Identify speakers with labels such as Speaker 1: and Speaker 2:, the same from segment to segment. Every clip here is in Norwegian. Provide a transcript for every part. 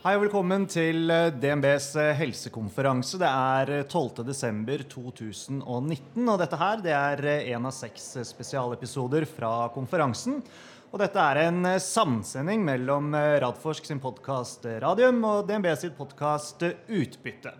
Speaker 1: Hei og velkommen til eh, DNBs eh, helsekonferanse. Det er eh, 12.12.2019, og dette her det er én av seks spesialepisoder fra konferansen. Og dette er en samsending mellom Radforsk sin podkast Radium og DNB sitt podkast Utbytte.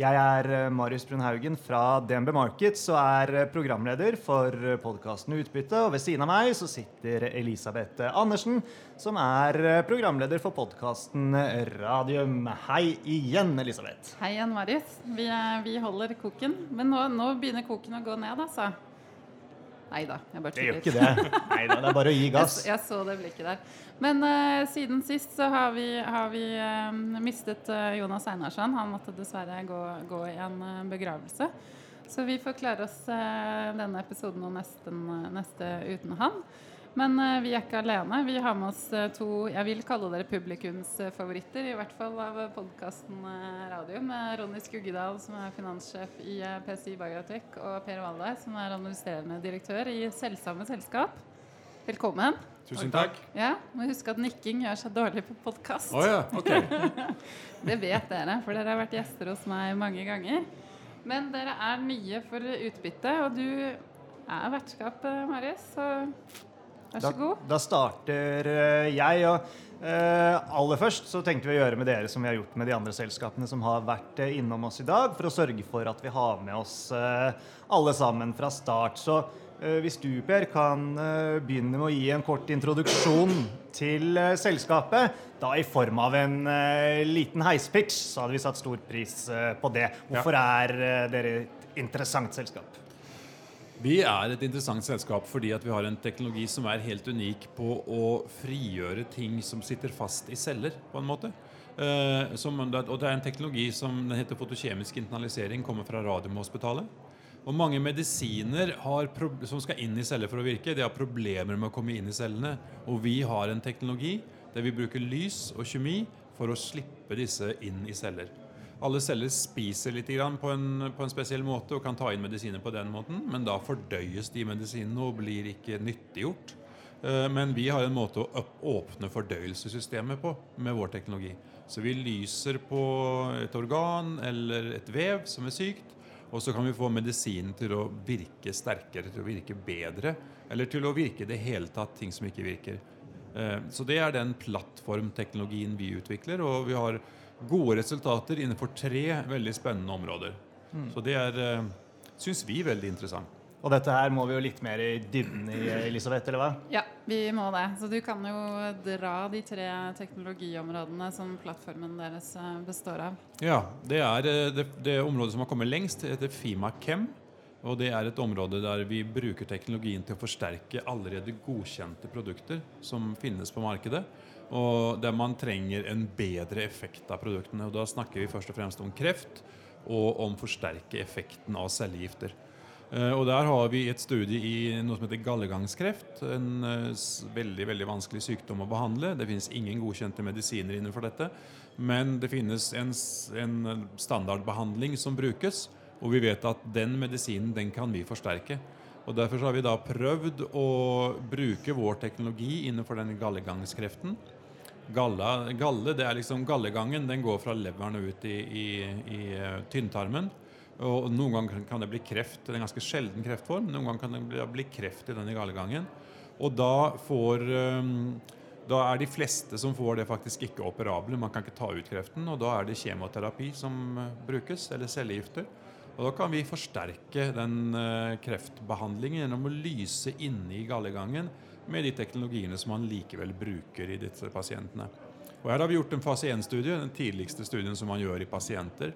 Speaker 1: Jeg er eh, Marius Brunhaugen fra DNB Markets og er eh, programleder for podkasten Utbytte. Og ved siden av meg så sitter Elisabeth Andersen, som er eh, programleder for podkasten Radium. Hei igjen, Elisabeth.
Speaker 2: Hei igjen, Marius. Vi, vi holder koken. Men nå, nå begynner koken å gå ned, altså. Nei da, jeg bare
Speaker 1: Det gjør ikke det. Neida, det er bare å gi gass.
Speaker 2: Jeg, jeg så det blikket der. Men uh, siden sist så har vi, har vi uh, mistet uh, Jonas Einarsson. Han måtte dessverre gå, gå i en begravelse. Så vi får klare oss denne episoden og nesten, neste uten han. Men eh, vi er ikke alene. Vi har med oss eh, to jeg vil kalle dere publikumsfavoritter, i hvert fall av podkasten Radio, med Ronny Skuggedal, som er finanssjef i eh, PCI Biotech, og Per Valle, som er administrerende direktør i Selvsamme selskap. Velkommen.
Speaker 3: Tusen takk.
Speaker 2: Ja, må huske at nikking gjør seg dårlig på podkast.
Speaker 3: Oh, ja, ok.
Speaker 2: Det vet dere, for dere har vært gjester hos meg mange ganger. Men dere er nye for utbytte, og du er vertskap, eh, Marius. Så vær så
Speaker 1: Da,
Speaker 2: god.
Speaker 1: da starter eh, jeg. og eh, Aller først så tenkte vi å gjøre med dere som vi har gjort med de andre selskapene som har vært eh, innom oss i dag, for å sørge for at vi har med oss eh, alle sammen fra start. Så eh, hvis du, Per, kan eh, begynne med å gi en kort introduksjon til eh, selskapet, da i form av en eh, liten heispitch, så hadde vi satt stor pris eh, på det. Hvorfor er eh, dere et interessant selskap?
Speaker 3: Vi er et interessant selskap fordi vi har en teknologi som er helt unik på å frigjøre ting som sitter fast i celler, på en måte. Eh, som, og det er en teknologi som den heter fotokjemisk internalisering, kommer fra Radiumhospitalet. Og mange medisiner som skal inn i celler for å virke, de har problemer med å komme inn i cellene. Og vi har en teknologi der vi bruker lys og kjemi for å slippe disse inn i celler. Alle celler spiser litt på, en, på en spesiell måte og kan ta inn medisiner på den måten, men da fordøyes de medisinene og blir ikke nyttiggjort. Eh, Men vi har en måte å åpne fordøyelsessystemet på med vår teknologi. Så vi lyser på et organ eller et vev som er sykt, og så kan vi få medisinen til å virke sterkere, til å virke bedre, eller til å virke i det hele tatt ting som ikke virker. Eh, Så det er den plattformteknologien vi utvikler, og vi har gode resultater innenfor tre veldig spennende områder. Så det er, eh, syns vi, veldig interessant.
Speaker 1: Og dette her må vi jo litt mer i dybden i, Elisabeth, eller hva?
Speaker 2: Ja, vi må det. Så du kan jo dra de tre teknologiområdene som plattformen deres eh, består av.
Speaker 3: Ja, det er eh, det, det området som har kommet lengst, det heter FIMA-Chem. Og det er et område der vi bruker teknologien til å forsterke allerede godkjente produkter som finnes på markedet. Og der man trenger en bedre effekt av produktene. Og da snakker vi først og fremst om kreft og om forsterke effekten av cellegifter. Eh, Og der har vi et studie i noe som heter gallegangskreft. En eh, veldig veldig vanskelig sykdom å behandle. Det finnes ingen godkjente medisiner innenfor dette. Men det finnes en, en eh, standardbehandling som brukes, og vi vet at den medisinen den kan vi forsterke. Og Derfor har vi da prøvd å bruke vår teknologi innenfor den gallegangskreften. Galla, galle, det er liksom Gallegangen den går fra leveren og ut i, i, i eh, tynntarmen. Og Noen ganger kan det bli kreft. Det er en ganske sjelden kreftform. Noen ganger kan det bli, bli kreft i denne gallegangen. Og da får øhm, da er de fleste som får det, faktisk ikke operable. Man kan ikke ta ut kreften. Og da er det kjemoterapi som eh, brukes, eller cellegifter. Og da kan vi forsterke den eh, kreftbehandlingen gjennom å lyse inne i gallegangen med de teknologiene som man likevel bruker i disse pasientene. Og Her har vi gjort en fase 1-studie, den tidligste studien som man gjør i pasienter.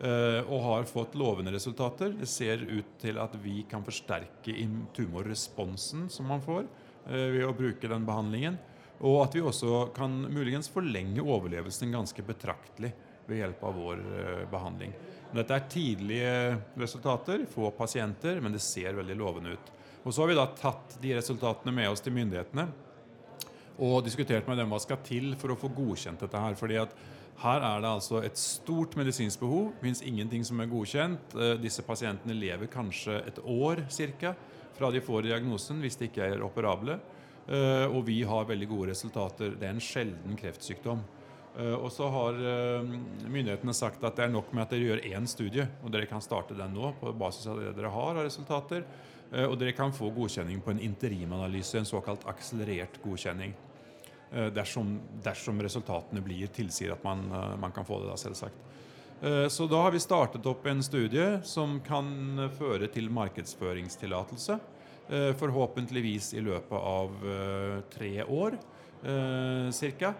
Speaker 3: eh, Og har fått lovende resultater. Det ser ut til at vi kan forsterke tumorresponsen som man får eh, ved å bruke den behandlingen. Og at vi også kan muligens forlenge overlevelsen ganske betraktelig ved hjelp av vår eh, behandling. Dette er tidlige resultater, få pasienter, men det ser veldig lovende ut. Og Så har vi da tatt de resultatene med oss til myndighetene og diskutert med dem hva skal til for å få godkjent dette her. fordi at her er det altså et stort medisinsk behov. Fins ingenting som er godkjent. Eh, Disse pasientene lever kanskje et år cirka, fra de får diagnosen, hvis de ikke er operable. Eh, Og vi har veldig gode resultater. Det er en sjelden kreftsykdom. Eh, og så har myndighetene sagt at det er nok med at dere gjør én studie, og dere kan starte den nå på basis av det dere har av resultater. Eh, og dere kan få godkjenning på en interimanalyse, en såkalt akselerert godkjenning. Eh, dersom, dersom resultatene blir tilsier at man, eh, man kan få det, da, selvsagt. Så da har vi startet opp en studie som kan føre til markedsføringstillatelse. Forhåpentligvis i løpet av tre år ca.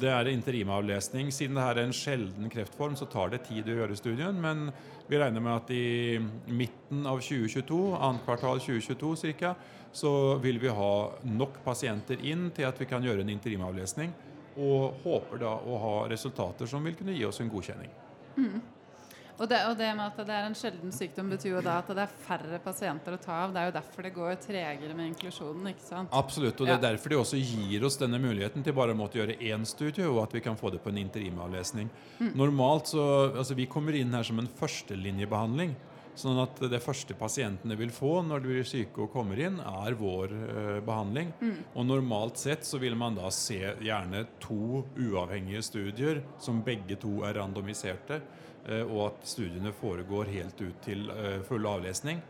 Speaker 3: Det er interimavlesning. Siden det her er en sjelden kreftform, så tar det tid å gjøre studien. Men vi regner med at i midten av 2022, annet kvartal 2022 cirka, så vil vi ha nok pasienter inn til at vi kan gjøre en interimavlesning. Og håper da å ha resultater som vil kunne gi oss en godkjenning.
Speaker 2: Og det, og det med at det er en sjelden sykdom, betyr jo da at det er færre pasienter å ta av. Det er jo derfor det går tregere med inklusjonen. ikke sant?
Speaker 3: Absolutt, og det er
Speaker 2: Ja.
Speaker 3: derfor de også gir oss denne muligheten til bare å måtte gjøre én studie, og at vi kan få det på en interimavlesning. Normalt så, altså Vi kommer inn her som en førstelinjebehandling. Sånn at det første pasientene vil få når de blir syke og kommer inn, er vår eh, behandling. Og normalt sett så vil man da se gjerne to uavhengige studier som begge to er randomiserte, og at studiene foregår helt ut til eh, full avlesning.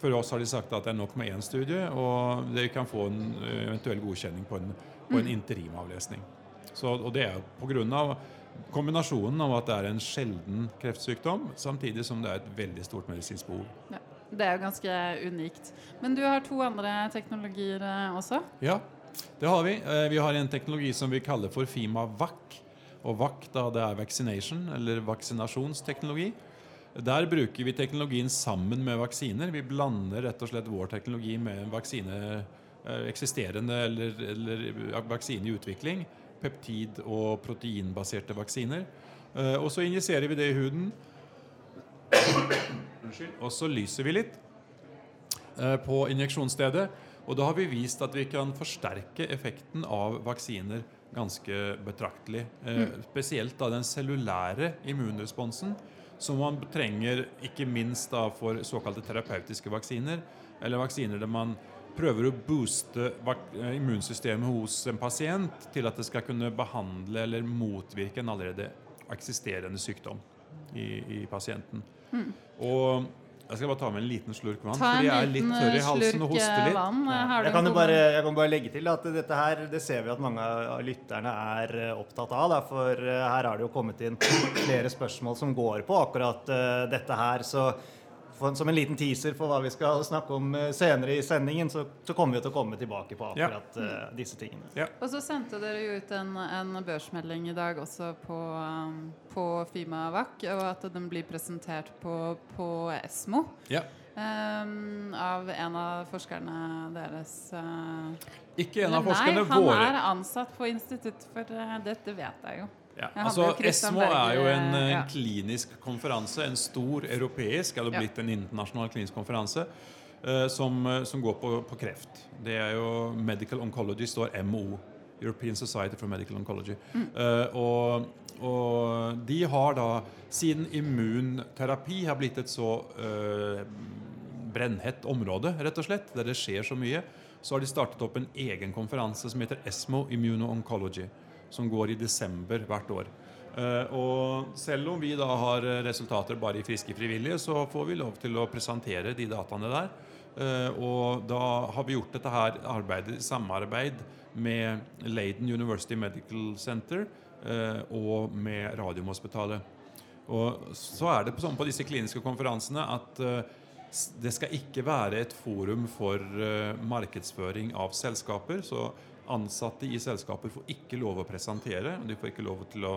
Speaker 3: For oss har de sagt at det er nok med én studie, og dere kan få en eh, eventuell godkjenning på en, på en interimavlesning. Så, og det er pga. kombinasjonen av at det er en sjelden kreftsykdom, samtidig som det er et veldig stort medisinsk behov.
Speaker 2: Ja. Det er jo ganske unikt. Men du har to andre teknologier eh, også.
Speaker 3: Ja, det har vi. Eh, Vi har en teknologi som vi kaller for FIMA-VAC. Og VAC da det er vaccination, eller vaksinasjonsteknologi. Der bruker vi teknologien sammen med vaksiner. Vi blander rett og slett vår teknologi med vaksine eh, eksisterende eller, eller vaksine i utvikling. Peptid- og proteinbaserte vaksiner. Eh, Og så injiserer vi det i huden. Og så lyser vi litt eh, på injeksjonsstedet. Og da har vi vist at vi kan forsterke effekten av vaksiner ganske betraktelig. Mm. Spesielt da den cellulære immunresponsen, som man trenger ikke minst da for såkalte terapeutiske vaksiner, eller vaksiner der man prøver å booste eh, immunsystemet hos en pasient til at det skal kunne behandle eller motvirke en allerede eksisterende sykdom i, i pasienten. Og jeg skal bare ta med en liten slurk vann,
Speaker 2: Ta
Speaker 3: fordi jeg er litt tørr i
Speaker 2: eh,
Speaker 3: halsen og hoster
Speaker 2: eh,
Speaker 3: litt.
Speaker 2: vann. Eh,
Speaker 1: Jeg kan, bare, jeg kan bare legge til at dette her, det ser vi at mange av lytterne er eh, opptatt av. For eh, her har det jo kommet inn flere spørsmål som går på akkurat eh, dette her. Så for, som en liten teaser for hva vi skal snakke om eh, senere i sendingen, så, så kommer vi til å komme tilbake på
Speaker 3: Ja.
Speaker 1: akkurat eh, disse tingene.
Speaker 3: Ja.
Speaker 2: Og så sendte dere jo ut en, en børsmelding i dag også på, um, på Fimavac, og at den blir presentert på, på Esmo.
Speaker 3: Ja.
Speaker 2: um, av en av forskerne deres. uh,
Speaker 3: Ikke en av
Speaker 2: forskerne
Speaker 3: forskerne
Speaker 2: Nei, han
Speaker 3: våre.
Speaker 2: er ansatt på institutt for uh, dette, vet jeg jo.
Speaker 3: Ja, altså ESMO er jo
Speaker 2: en,
Speaker 3: en, eh,
Speaker 2: ja.
Speaker 3: klinisk konferanse, en stor europeisk, eller
Speaker 2: Ja.
Speaker 3: blitt en internasjonal klinisk konferanse, uh, som, eh, som går på, på kreft. Det er jo Medical Oncology står MO. European Society for Medical Oncology.
Speaker 2: Mm.
Speaker 3: Uh, og, og de har da, siden immunterapi har blitt et så uh, brennhett område, rett og slett, der det skjer så mye, så har de startet opp en egen konferanse som heter ESMO Immuno-Oncology, som går i desember hvert år. Eh, og selv om vi da har eh, resultater bare i friske frivillige, så får vi lov til å presentere de dataene der. Eh, og da har vi gjort dette her arbeidet i samarbeid med Leiden University Medical Center og med Radiumhospitalet. Og så er det sånn på disse kliniske konferansene at det skal ikke være et forum for markedsføring av selskaper. Så ansatte i selskaper får ikke lov å presentere. De får ikke lov til å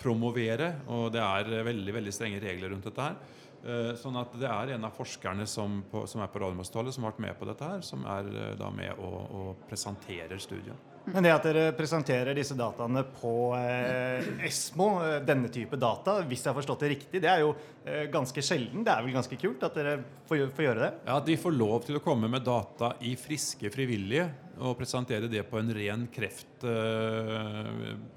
Speaker 3: promovere. Og det er veldig veldig strenge regler rundt dette her. Eh, Sånn at det er en av forskerne som, på, som er på Radiumhospitalet som har vært med på dette her, som er eh, da med og, og presenterer studien.
Speaker 1: Men det at dere presenterer disse dataene på eh, Esmo, eh, denne type data, hvis jeg har forstått det riktig, det er jo eh, ganske sjelden. Det er vel ganske kult at dere får, gjøre det?
Speaker 3: Ja, At de får lov til å komme med data i friske frivillige og presentere det på en ren kreft,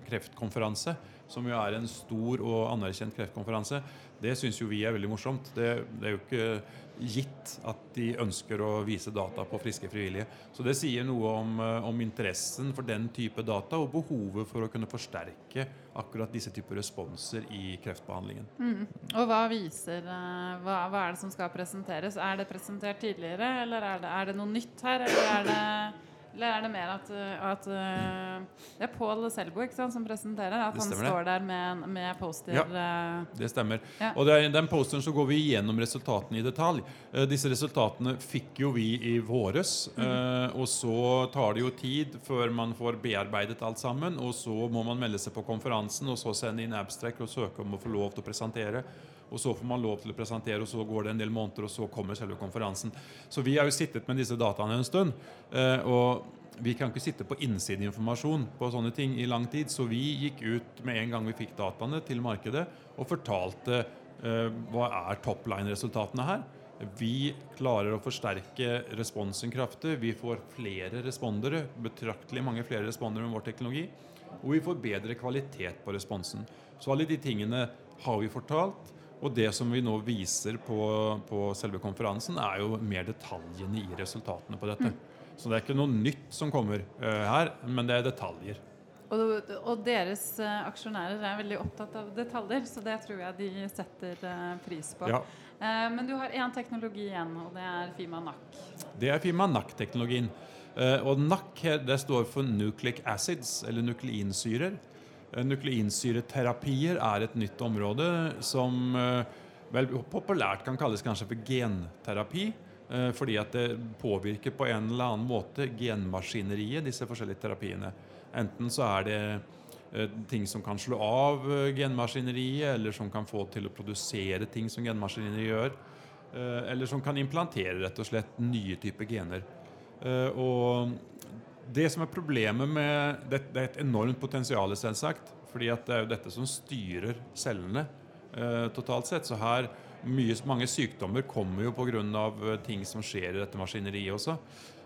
Speaker 3: kreftkonferanse, som jo er en stor og anerkjent kreftkonferanse, det syns jo vi er veldig morsomt. Det, det er jo ikke gitt at de ønsker å vise data på friske frivillige. Så det sier noe om, eh, om interessen for den type data og behovet for å kunne forsterke akkurat disse typer responser i kreftbehandlingen.
Speaker 2: Mm. Og hva viser eh, hva, hva, er det som skal presenteres? Er det presentert tidligere, eller er det, er det noe nytt her? Eller er det eller er det mer at, eh, at eh, Det er Pål Selbo sant, som presenterer? At han står der med, med poster? Ja,
Speaker 3: eh, det stemmer. Ja. Og er den posteren så går vi gjennom resultatene i detalj. Disse resultatene fikk jo vi i våres. Mm. Og så tar det jo tid før man får bearbeidet alt sammen. Og så må man melde seg på konferansen og så sende inn abstract og søke om å få lov til å presentere. Og så får man lov til å presentere, og så går det en del måneder, og så kommer selve konferansen. Så vi har jo sittet med disse dataene en stund. Eh, og vi kan ikke sitte på innsideinformasjon på sånne ting i lang tid, så vi gikk ut med en gang vi fikk dataene til markedet og fortalte eh, hva er topline-resultatene her. Vi klarer å forsterke responsen kraftig. Vi får flere respondere, betraktelig mange flere respondere med vår teknologi. Og vi får bedre kvalitet på responsen. Så alle de tingene har vi fortalt. Og det som vi nå viser på, på selve konferansen, er jo mer detaljene i resultatene på dette. Mm. Så det er ikke noe nytt som kommer uh, her, men det er detaljer.
Speaker 2: Og, og, deres uh, aksjonærer er veldig opptatt av detaljer, så det tror jeg de setter uh, pris på. Ja. men du har én teknologi igjen, og det er Fima NAC.
Speaker 3: Det er Fima NAC-teknologien. og NAC det står for Nucleic Acids, eller nukleinsyrer. Eh, nukleinsyreterapier er et nytt område som eh, vel populært kan kalles kanskje for genterapi. Eh, fordi at det påvirker på en eller annen måte genmaskineriet, disse forskjellige terapiene. Enten så er det ting som kan slå av genmaskineriet, eller som kan få til å produsere ting som genmaskineriet gjør. Eller som kan implantere rett og slett nye typer gener. Og det som er problemet med det, det er et enormt potensial, selvsagt. fordi det er jo dette som styrer cellene eh, totalt sett. Så her mye, mange sykdommer kommer jo pga. Eh, ting som skjer i dette maskineriet også.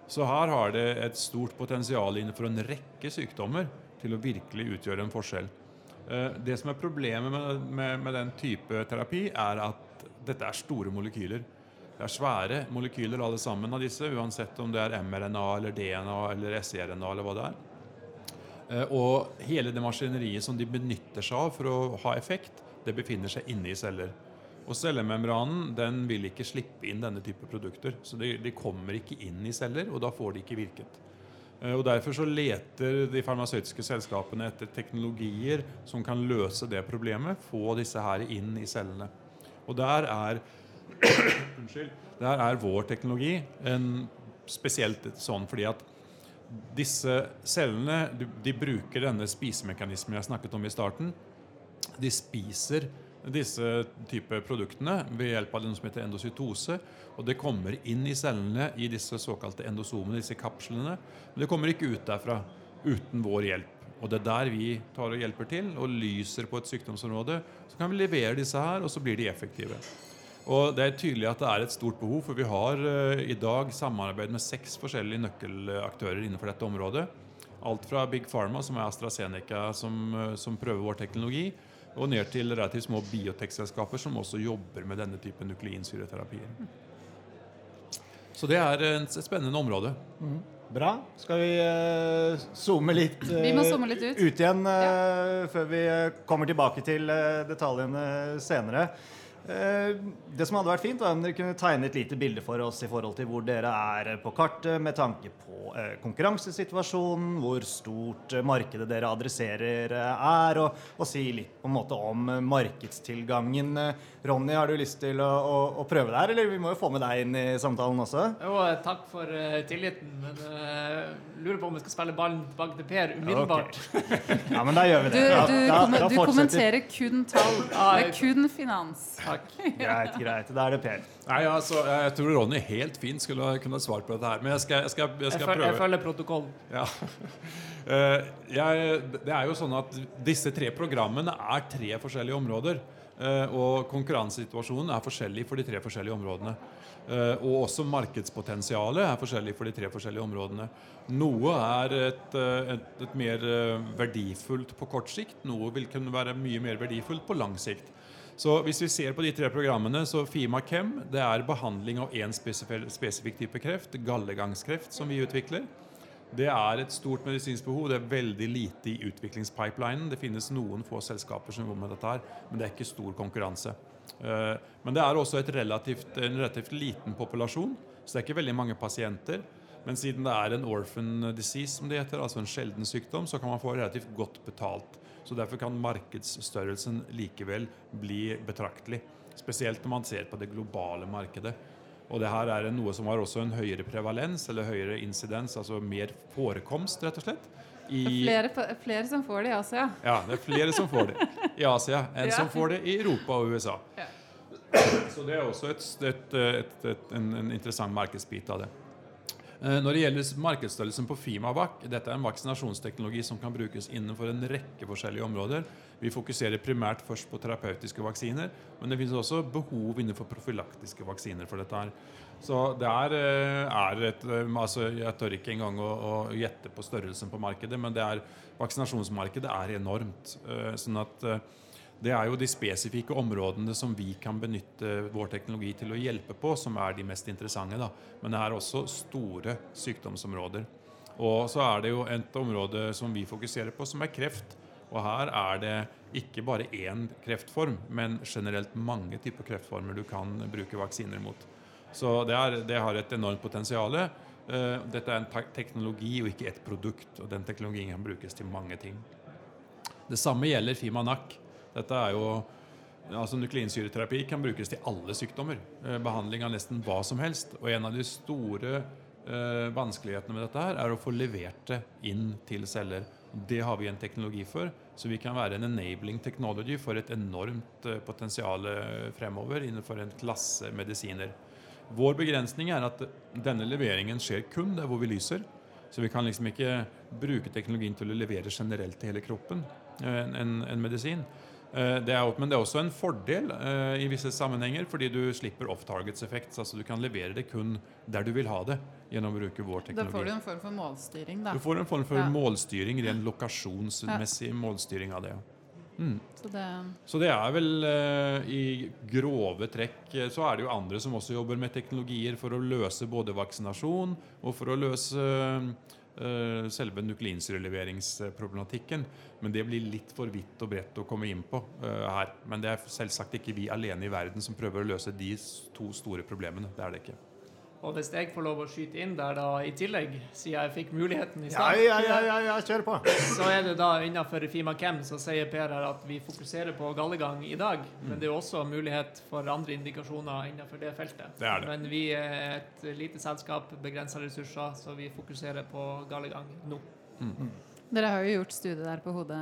Speaker 3: Så her har det et stort potensial innenfor en rekke sykdommer til å virkelig utgjøre en forskjell. Eh, det som er problemet med, med, med den type terapi, er at dette er store molekyler. Det er svære molekyler alle sammen av disse, uansett om det er mRNA eller DNA eller SRNA eller hva det er. Eh, og hele det maskineriet som de benytter seg av for å ha effekt, det befinner seg inne i celler. Og cellemembranen den vil ikke slippe inn denne type produkter. Så de, de kommer ikke inn i celler, og da får de ikke virket. Eh, og Derfor så leter de farmasøytiske selskapene etter teknologier som kan løse det problemet, få disse her inn i cellene. Og der er Unnskyld. Der er vår teknologi en spesielt sånn fordi at disse cellene de, bruker denne spisemekanismen jeg snakket om i starten. De spiser disse type produktene ved hjelp av noe som heter endocytose. Og det kommer inn i cellene i disse såkalte endosomene, disse kapslene. Men det kommer ikke ut derfra uten vår hjelp. Og det er der vi tar og hjelper til og lyser på et sykdomsområde. Så kan vi levere disse her, og så blir de effektive. Og Det er tydelig at det er et stort behov, for vi har uh, i dag samarbeid med seks forskjellige nøkkelaktører innenfor dette området. Alt fra Big Pharma, som er AstraZeneca, som, uh, som prøver vår teknologi, og ned til relativt små biotekselskaper som også jobber med denne typen nukleinsyreterapier. Så det er et spennende område. Mm.
Speaker 1: Bra. Skal vi uh, zoome litt, uh,
Speaker 2: vi må zoome litt ut.
Speaker 1: ut igjen uh, ja. før vi kommer tilbake til detaljene senere? Eh, det som hadde vært fint, var om dere kunne tegne et lite bilde for oss i forhold til hvor dere er på kartet med tanke på eh, konkurransesituasjonen, hvor stort eh, markedet dere adresserer er, og, og, si litt på en måte om markedstilgangen. Ronny, har du lyst til å, å, å prøve der, eller vi må jo få med deg inn i samtalen også?
Speaker 4: Jo, takk for uh, tilliten, men uh, lurer på om vi skal spille ballen tilbake til Per umiddelbart.
Speaker 1: Okay. Ja, men da gjør vi det.
Speaker 2: Du, du, da, da, da du kommenterer kun tall. Det er kun finans.
Speaker 4: Takk.
Speaker 1: Greit, greit. Da er det Per.
Speaker 3: Nei, altså, Jeg tror Ronny helt fint skulle kunne svart på dette her, men jeg skal, jeg skal, jeg skal jeg prøve.
Speaker 4: Jeg følger protokollen.
Speaker 3: Ja. Uh, jeg, det er jo sånn at Disse tre programmene er tre forskjellige områder. Uh, og konkurransesituasjonen er forskjellig for de tre forskjellige områdene. Uh, og også markedspotensialet er forskjellig for de tre forskjellige områdene. Noe er et, et, et mer verdifullt på kort sikt, noe vil kunne være mye mer verdifullt på lang sikt. Så hvis vi ser på de tre programmene, så Fima Chem det er behandling av én spesifikk type kreft, gallegangskreft, som vi utvikler. Det er et stort medisinsk behov. Det er veldig lite i utviklingspipelinen. Det finnes noen få selskaper som jobber med dette, her, men det er ikke stor konkurranse. Eh, men det er også relativt, en relativt liten populasjon, så det er ikke veldig mange pasienter. Men siden det er en orphan disease, som det heter, altså en sjelden sykdom, så kan man få relativt godt betalt. Så Derfor kan markedsstørrelsen likevel bli betraktelig. Spesielt når man ser på det globale markedet. Og det her er noe som har også en høyere prevalens, eller høyere incidens, altså mer forekomst, rett og slett.
Speaker 2: I, flere, flere, som får det i Asia.
Speaker 3: Ja, det er flere som får det i Asia enn ja. som får det i Europa og USA. Ja. Så det er også et, et, et, en, en interessant markedsbit av det. Eh, når det gjelder markedsstørrelsen på Fimavac, dette er en vaksinasjonsteknologi som kan brukes innenfor en rekke forskjellige områder. Vi fokuserer primært først på terapeutiske vaksiner, men det finnes også behov innenfor profylaktiske vaksiner for dette. her. Så det er, eh, er et eh, altså Jeg tør ikke engang å, å, gjette på størrelsen på markedet, men er, vaksinasjonsmarkedet er enormt. sånn at det er jo de spesifikke områdene som vi kan benytte vår teknologi til å hjelpe på, som er de mest interessante. Da. Men det er også store sykdomsområder. Og så er det jo et område som vi fokuserer på, som er kreft. Og her er det ikke bare én kreftform, men generelt mange typer kreftformer du kan bruke vaksiner mot. Så det, er, det har et enormt potensial. Eh, dette er en teknologi og ikke et produkt, og den teknologien kan brukes til mange ting. Det samme gjelder Fimanak. Dette er jo altså Nukleinsyreterapi kan brukes til alle sykdommer. Eh, behandling av nesten hva som helst. Og en av de store eh, vanskelighetene med dette her er å få levert det inn til celler. Det har vi en teknologi for, så vi kan være en enabling technology for et enormt eh, potensial eh, fremover innenfor en klasse medisiner. Vår begrensning er at denne leveringen skjer kun der hvor vi lyser. Så vi kan liksom ikke bruke teknologien til å levere generelt til hele kroppen eh, en, en, en medisin. Eh, det er, men det er også en fordel uh, i visse sammenhenger, fordi du slipper off targets effekt. Altså du kan levere det kun der du vil ha det, gjennom å bruke vår teknologi.
Speaker 2: Da får du en form for målstyring, da.
Speaker 3: Du får en form for ja. målstyring, ren lokasjonsmessig ja. målstyring av det. Mm. Så, det... så, det... er vel uh, i grove trekk Så er det jo andre som også jobber med teknologier for å løse både vaksinasjon og for å løse uh, Eh, selve nukleinsyreleveringsproblematikken. Men det blir litt for vidt og bredt å komme inn på uh, her. Men det er selvsagt ikke vi alene i verden som prøver å løse de to store problemene. Det er det ikke.
Speaker 4: Og hvis jeg får lov å skyte inn der, da, i tillegg, siden jeg fikk muligheten i stad
Speaker 1: ja, ja, ja, ja, kjør på.
Speaker 4: Så er det da innenfor Fimakem så sier Per her at vi fokuserer på gallegang i dag. Mm. Men det er også mulighet for andre indikasjoner innenfor det feltet.
Speaker 3: Det er det.
Speaker 4: Men vi er et lite selskap, begrensa ressurser, så vi fokuserer på gallegang nå.
Speaker 2: Mm. Dere har jo gjort studie der på hodet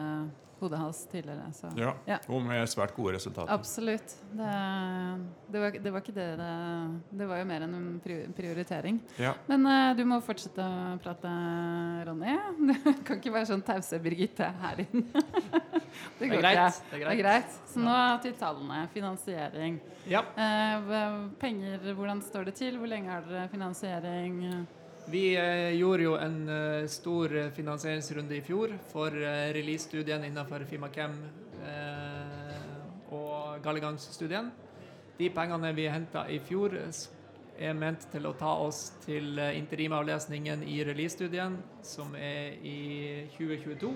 Speaker 2: hodehals tidligere. Så.
Speaker 3: Ja, ja, og med svært gode resultater.
Speaker 2: Absolutt. Det, det, var, det var, ikke det, det Det var jo mer enn en prioritering. Ja. Men uh, du må fortsette å prate, Ronny. Du kan ikke være sånn tause Birgitte her inne.
Speaker 4: det, går greit.
Speaker 2: ikke. Det er greit. Så nå til tallene. Finansiering.
Speaker 4: Ja.
Speaker 2: Uh, penger, hvordan står det til? Hvor lenge har dere finansiering?
Speaker 4: Vi eh, gjorde jo en eh, stor finansieringsrunde i fjor for eh, release-studien innenfor Fimakem og Gallegangsstudien. De pengene vi henta i fjor, er ment til å ta oss til interimavlesningen i release-studien, som er i 2022.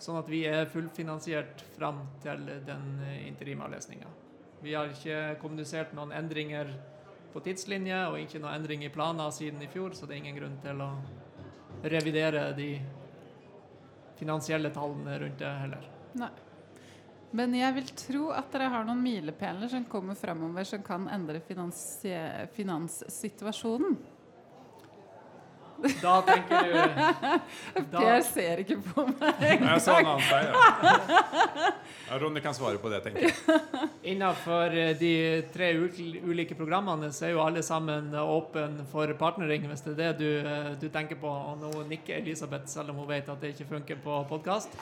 Speaker 4: Sånn at vi er fullfinansiert fram til den interimavlesninga. Vi har ikke kommunisert noen endringer på tidslinje og ikke noe endring i planer siden i fjor, så det er ingen grunn til å revidere de finansielle tallene rundt det heller.
Speaker 2: Nei. Men jeg vil tro at dere har noen milepæler som kommer framover som kan endre finanssituasjonen.
Speaker 4: Da tenker du
Speaker 2: da. Per ser ikke på meg engang.
Speaker 3: Jeg sa en annen feil. Ja. Ja, Ronny kan svare på det, tenker jeg.
Speaker 4: Innenfor eh, de tre ulike programmene så er jo alle sammen åpne for partnering, hvis det er det du, eh, du, tenker på. Og nå nikker Elisabeth, selv om hun vet at det ikke funker på podkast.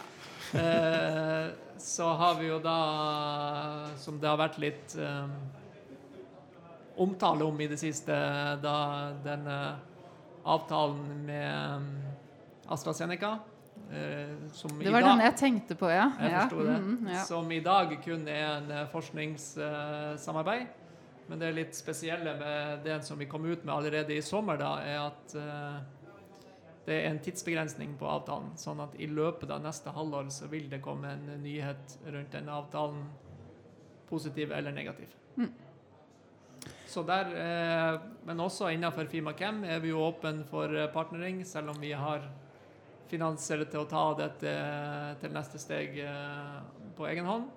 Speaker 4: Eh, så har vi jo da, som det har vært litt eh, omtale om i det siste, da denne avtalen med um, AstraZeneca eh, som
Speaker 2: Det var
Speaker 4: dag-
Speaker 2: den jeg tenkte på, ja.
Speaker 4: Jeg
Speaker 2: ja.
Speaker 4: det.
Speaker 2: mm, ja.
Speaker 4: Som i dag kun er en eh, forskningssamarbeid. Men det litt spesielle med det som vi kom ut med allerede i sommer, da, er at eh, det er en tidsbegrensning på avtalen. Sånn at i løpet av neste halvår så vil det komme en nyhet rundt den avtalen, positiv eller negativ.
Speaker 2: Mm.
Speaker 4: Så der, eh, Men også innenfor FIMACAM er vi jo åpne for eh, partnering, selv om vi har finanser til å ta dette til neste steg eh, på egen hånd.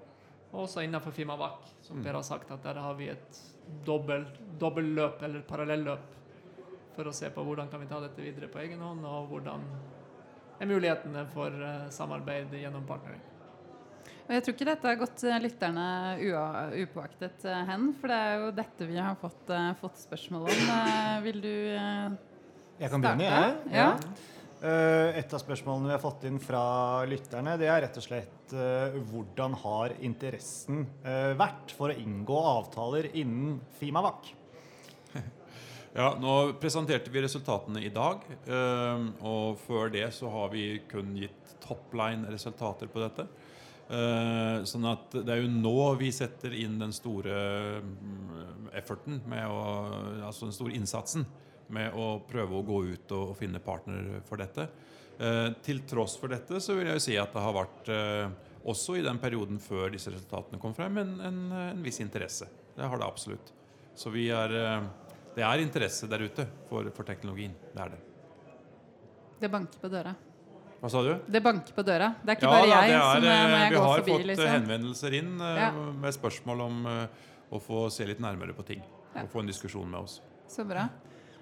Speaker 4: Og også innenfor Fimavac, som
Speaker 3: Mm.
Speaker 4: Per har sagt, at der har vi et dobbel, dobbelløp, eller parallelløp, for å se på hvordan kan vi ta dette videre på egen hånd, og hvordan er mulighetene for eh, samarbeid gjennom partnering.
Speaker 2: Og jeg tror ikke dette har gått eh, lytterne upåaktet eh, hen, for det er jo dette vi har fått, eh, fått spørsmål om. Vil du starte?
Speaker 1: Jeg kan begynne, jeg.
Speaker 2: Ja. Ja.
Speaker 1: Eh, Et av spørsmålene vi har fått inn fra lytterne, det er rett og slett hvordan har interessen vært for å inngå avtaler innen Fimavac?
Speaker 3: Ja, nå presenterte vi resultatene i dag, og før det så har vi kun gitt topline-resultater på dette. Eh, sånn at det er jo nå vi setter inn den store mm, efforten, å, altså den store innsatsen, med å prøve å gå ut og, finne partner for dette. Eh, til tross for dette så vil jeg jo si at det har vært, eh, også i den perioden før disse resultatene kom frem, en, en, en viss interesse. Det har det absolutt. Så vi er det er interesse der ute for, for teknologien. Det er det.
Speaker 2: Det banker på døra.
Speaker 3: Hva sa du?
Speaker 2: Det banker på døra. Det er ikke
Speaker 3: Ja,
Speaker 2: bare jeg
Speaker 3: er,
Speaker 2: som eh, når
Speaker 3: går
Speaker 2: forbi.
Speaker 3: vi har fått eh,
Speaker 2: liksom.
Speaker 3: henvendelser inn eh,
Speaker 2: Ja.
Speaker 3: med spørsmål om eh, å få se litt nærmere på ting.
Speaker 2: Ja.
Speaker 3: Og få en diskusjon med oss.
Speaker 2: Så bra.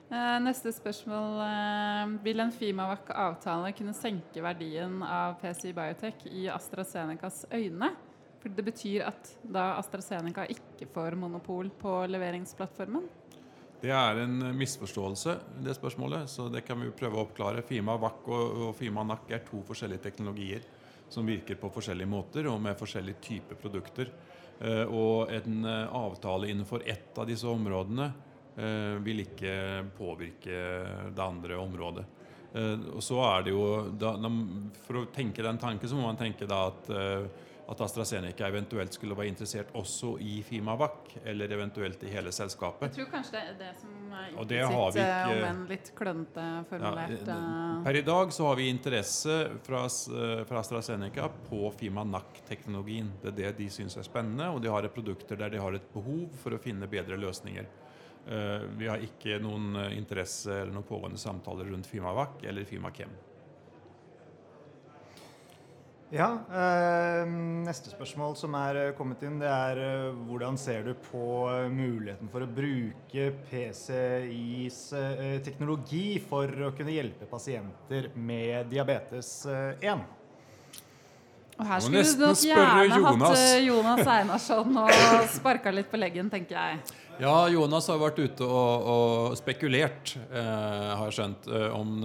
Speaker 2: Eh, neste spørsmål. Eh, vil en Fimavac-avtale kunne senke verdien av PCI Biotech i AstraZenecas øyne? For det betyr at da AstraZeneca ikke får monopol på leveringsplattformen?
Speaker 3: Det er en eh, misforståelse, det spørsmålet, så det kan vi prøve å oppklare. Fima VAC og, Fima NAC er to forskjellige teknologier som virker på forskjellige måter og med forskjellige typer produkter. Eh, og en eh, avtale innenfor ett av disse områdene vil ikke påvirke det andre området. Og så er det jo, For å tenke den tanken, så må man tenke da at at AstraZeneca eventuelt skulle være interessert også i Fimavac, eller eventuelt i hele selskapet.
Speaker 2: Jeg tror kanskje det er det som er
Speaker 3: Og det har vi
Speaker 2: eh,
Speaker 3: ikke-
Speaker 2: om en litt klønete formulert
Speaker 3: Ja,
Speaker 2: eh,
Speaker 3: per i dag så har vi interesse fra, eh, fra AstraZeneca på Fimanac-teknologien. Det er det de syns er spennende, og de har et produkter der de har et behov for å finne bedre løsninger. Eh, Vi har ikke noen eh, interesse eller noen pågående samtaler rundt Fimavac eller Fimakem.
Speaker 1: Ja, eh, Neste spørsmål som er eh, kommet inn, det er eh, hvordan ser du på eh, muligheten for å bruke PCIs eh, teknologi for å kunne hjelpe pasienter med diabetes eh, 1?
Speaker 2: Og her skulle du nok gjerne
Speaker 3: Jonas.
Speaker 2: hatt Jonas Einarsson og sparka litt på leggen, tenker jeg.
Speaker 3: Ja, Jonas har vært ute og, og spekulert, eh, har jeg skjønt, om,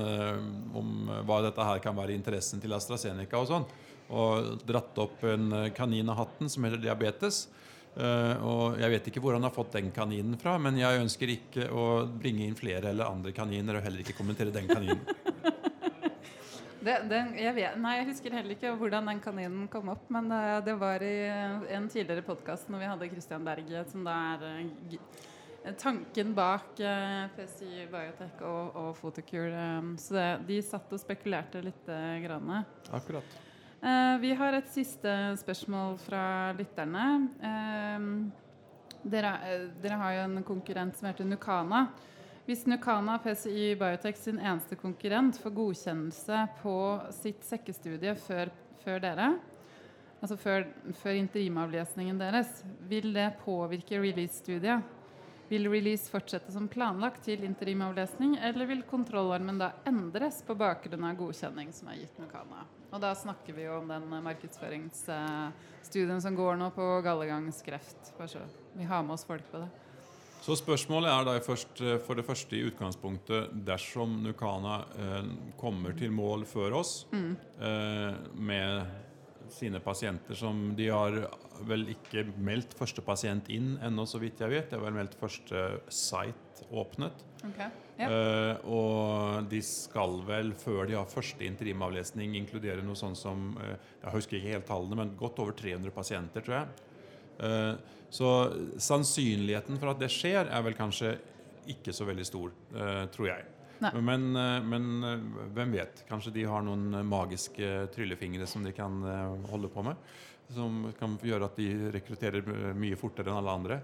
Speaker 3: om hva dette her kan være interessen til AstraZeneca og sånn. Og dratt opp en eh, kanin av hatten som heter diabetes. Eh, og jeg vet ikke hvor han har fått den kaninen fra, men jeg ønsker ikke å bringe inn flere eller andre kaniner, og heller ikke kommentere den kaninen.
Speaker 2: Det, den, jeg, vet, nei, jeg husker heller ikke hvordan den kaninen kom opp, men eh, det var i en tidligere podkast når vi hadde Christian Berge, som da er tanken bak eh, PCI Biotech og, og Photocure. eh, så det, de satt og spekulerte litt. Eh, grann.
Speaker 3: Akkurat.
Speaker 2: Eh, vi har et siste spørsmål fra lytterne. Eh, dere, eh, dere har jo en konkurrent som heter Nukana. Hvis Nukana PCI Biotech sin eneste konkurrent får godkjennelse på sitt sekkestudie før, før dere, altså før, før interimavlesningen deres, vil det påvirke release-studiet? Vil release fortsette som planlagt til interimavlesning, eller vil kontrollarmen da endres på bakgrunn av godkjenning som er gitt Nukana? Og da snakker vi jo om den markedsføringsstudien som går nå på gallegangskreft. Vi har med oss folk på det.
Speaker 3: Så spørsmålet er da først, eh, for det første i utgangspunktet dersom Nukana eh, kommer til mål før oss eh, med sine pasienter som De har vel ikke meldt første pasient inn ennå, så vidt jeg vet. De har vel meldt første site åpnet.
Speaker 2: Okay. Yep.
Speaker 3: Uh, og de skal vel, før de har første interimavlesning, inkludere noe sånt som uh, Jeg husker ikke helt tallene, men godt over 300 pasienter, tror jeg. Uh, så sannsynligheten for at det skjer, er vel kanskje ikke så veldig stor, eh, tror jeg. Men, eh, men eh, hvem vet? Kanskje de har noen eh, magiske tryllefingre som de kan holde på med. Som kan gjøre at de rekrutterer mye fortere enn alle andre.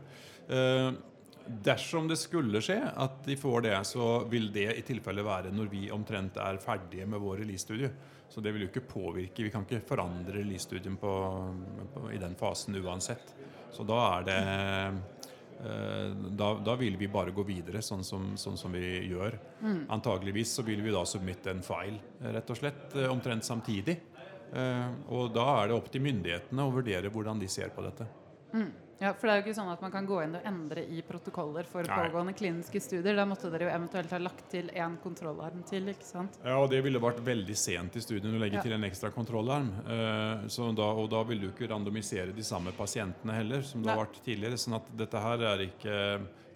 Speaker 3: Dersom det skulle skje at de får det, så vil det i tilfelle være når vi omtrent er ferdige med vår release-studie. Så det vil jo ikke påvirke Vi kan ikke forandre release-studien i den fasen uansett. Så da er det da, da vil vi bare gå videre sånn som, sånn som vi gjør. Antageligvis så vil vi da submitte en file, eh, rett og slett, eh, omtrent samtidig. Eh, og da er det opp til myndighetene å vurdere hvordan de ser på dette.
Speaker 2: Ja, for det er jo ikke sånn at man kan gå inn og endre i protokoller for
Speaker 3: Nei.
Speaker 2: pågående kliniske studier. Da måtte dere jo eventuelt ha lagt til en kontrollarm til, ikke sant?
Speaker 3: Ja, og det ville vært veldig sent i studien å legge
Speaker 2: Ja.
Speaker 3: til en ekstra kontrollarm. Uh, så da, og da ville du ikke randomisere de samme pasientene heller, som det har vært tidligere. sånn at dette her er ikke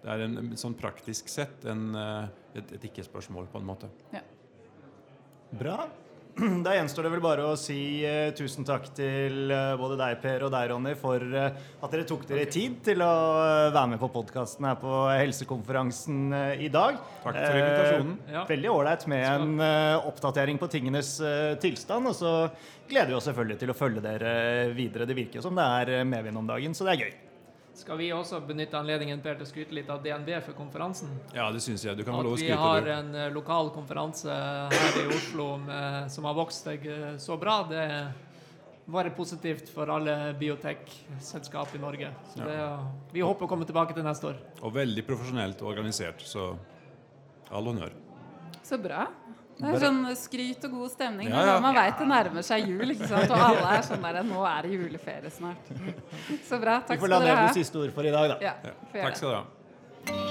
Speaker 3: Det er en, sånn praktisk sett en, eh, et, et ikke-spørsmål, på en måte.
Speaker 1: Bra. Da gjenstår det vel bare å si uh, tusen takk til uh, både deg, Per, og deg, Ronny, for uh, at dere tok dere tid til å være med på podkasten her på helsekonferansen i dag.
Speaker 3: Takk for invitasjonen.
Speaker 4: Ja.
Speaker 1: Veldig ålreit med en oppdatering på tingenes tilstand. Og så gleder vi oss selvfølgelig til å følge dere videre. Det virker jo som det er medvind om dagen, så det er gøy.
Speaker 4: Skal vi også benytte anledningen Per, til å skryte litt av DNB for konferansen?
Speaker 3: Ja, det syns jeg. Du kan få lov å skryte.
Speaker 4: vi har
Speaker 3: du.
Speaker 4: en eh, lokal konferanse her i Oslo med, som har vokst seg eh, så bra, det var positivt for alle biotek-selskap i Norge. Så det, vi håper å komme tilbake til neste år.
Speaker 3: Og veldig profesjonelt organisert, så all honnør.
Speaker 2: Så bra. Det er sånn skryt og god stemning.
Speaker 3: Ja, ja.
Speaker 2: da Man veit det nærmer seg jul, ikke sant? og alle er sånn der Nå er det juleferie snart. Så bra. Takk skal dere ha.
Speaker 1: Vi får la det bli siste ord for i dag, da.
Speaker 2: Ja,
Speaker 3: Takk skal dere ha.